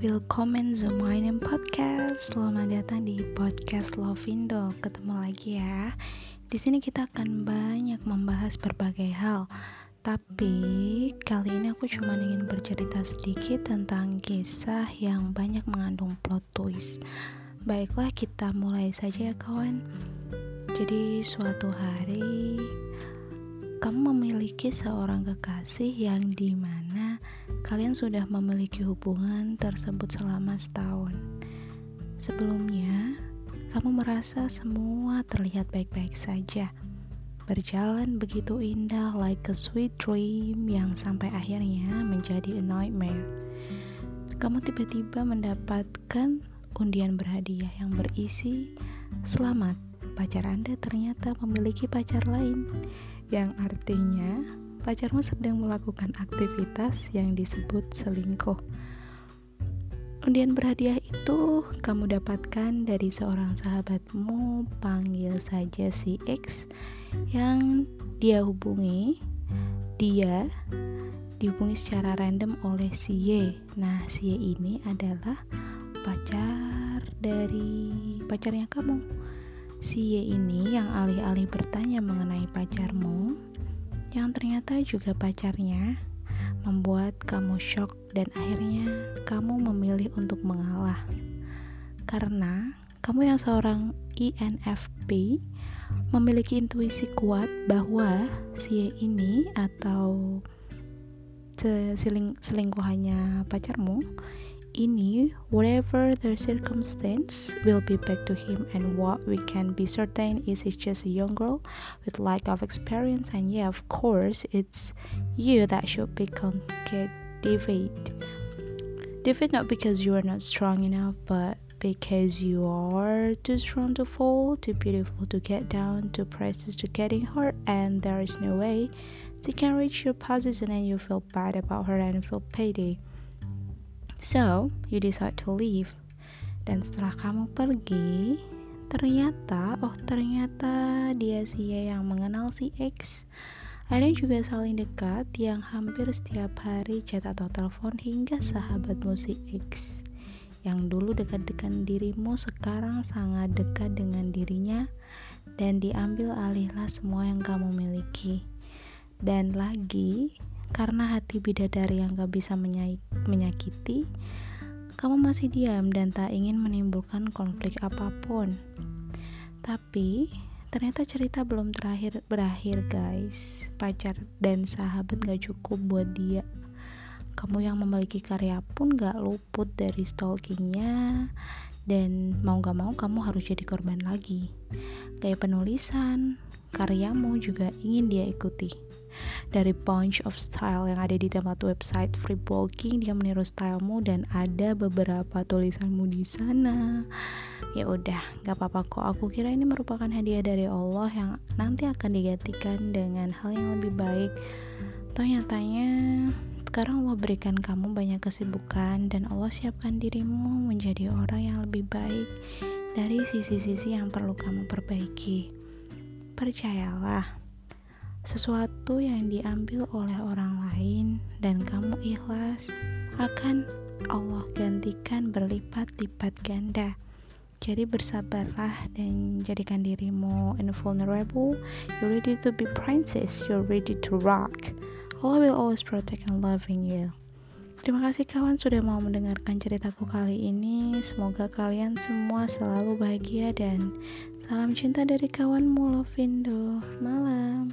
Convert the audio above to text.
Willkommen zu meinem Podcast. Selamat datang di podcast Lovindo. Ketemu lagi ya. Di sini kita akan banyak membahas berbagai hal. Tapi kali ini aku cuma ingin bercerita sedikit tentang kisah yang banyak mengandung plot twist. Baiklah, kita mulai saja ya kawan. Jadi suatu hari kamu memiliki seorang kekasih yang di mana kalian sudah memiliki hubungan tersebut selama setahun. Sebelumnya, kamu merasa semua terlihat baik-baik saja. Berjalan begitu indah like a sweet dream yang sampai akhirnya menjadi a nightmare. Kamu tiba-tiba mendapatkan undian berhadiah yang berisi Selamat, pacar Anda ternyata memiliki pacar lain yang artinya pacarmu sedang melakukan aktivitas yang disebut selingkuh. Undian berhadiah itu kamu dapatkan dari seorang sahabatmu, panggil saja si X yang dia hubungi. Dia dihubungi secara random oleh si Y. Nah, si Y ini adalah pacar dari pacarnya kamu Si Y ini yang alih-alih bertanya mengenai pacarmu, yang ternyata juga pacarnya, membuat kamu shock dan akhirnya kamu memilih untuk mengalah. Karena kamu yang seorang INFP memiliki intuisi kuat bahwa si Y ini atau seling selingkuhannya pacarmu ini, whatever the circumstance, will be back to him. And what we can be certain is he's just a young girl with lack of experience. And yeah, of course, it's you that should be conquered. David. David, not because you are not strong enough, but because you are too strong to fall, too beautiful to get down, too precious to getting hurt, and there is no way she can reach your position and you feel bad about her and feel pity. So, you decide to leave. Dan setelah kamu pergi, ternyata, oh ternyata dia si Y yang mengenal si X. Ada juga saling dekat yang hampir setiap hari chat atau telepon hingga sahabatmu si X. Yang dulu dekat dengan dirimu sekarang sangat dekat dengan dirinya dan diambil alihlah semua yang kamu miliki. Dan lagi, karena hati bidadari yang gak bisa menyakiti, kamu masih diam dan tak ingin menimbulkan konflik apa pun. Tapi, ternyata cerita belum terakhir berakhir guys. Pacar dan sahabat gak cukup buat dia. Kamu yang memiliki karya pun gak luput dari stalkingnya dan mau gak mau kamu harus jadi korban lagi. Gaya penulisan, karyamu juga ingin dia ikuti. Dari bunch of style yang ada di tempat website free blogging dia meniru stylemu dan ada beberapa tulisanmu di sana. Ya udah nggak apa-apa kok. Aku kira ini merupakan hadiah dari Allah yang nanti akan digantikan dengan hal yang lebih baik. Toh nyatanya sekarang Allah berikan kamu banyak kesibukan dan Allah siapkan dirimu menjadi orang yang lebih baik dari sisi-sisi yang perlu kamu perbaiki. Percayalah, sesuatu yang diambil oleh orang lain dan kamu ikhlas akan Allah gantikan berlipat-lipat ganda. Jadi bersabarlah dan jadikan dirimu invulnerable. You're ready to be princess. You're ready to rock. Allah will always protect and loving you. Terima kasih kawan sudah mau mendengarkan ceritaku kali ini. Semoga kalian semua selalu bahagia dan salam cinta dari kawanmu Lovindo. Malam.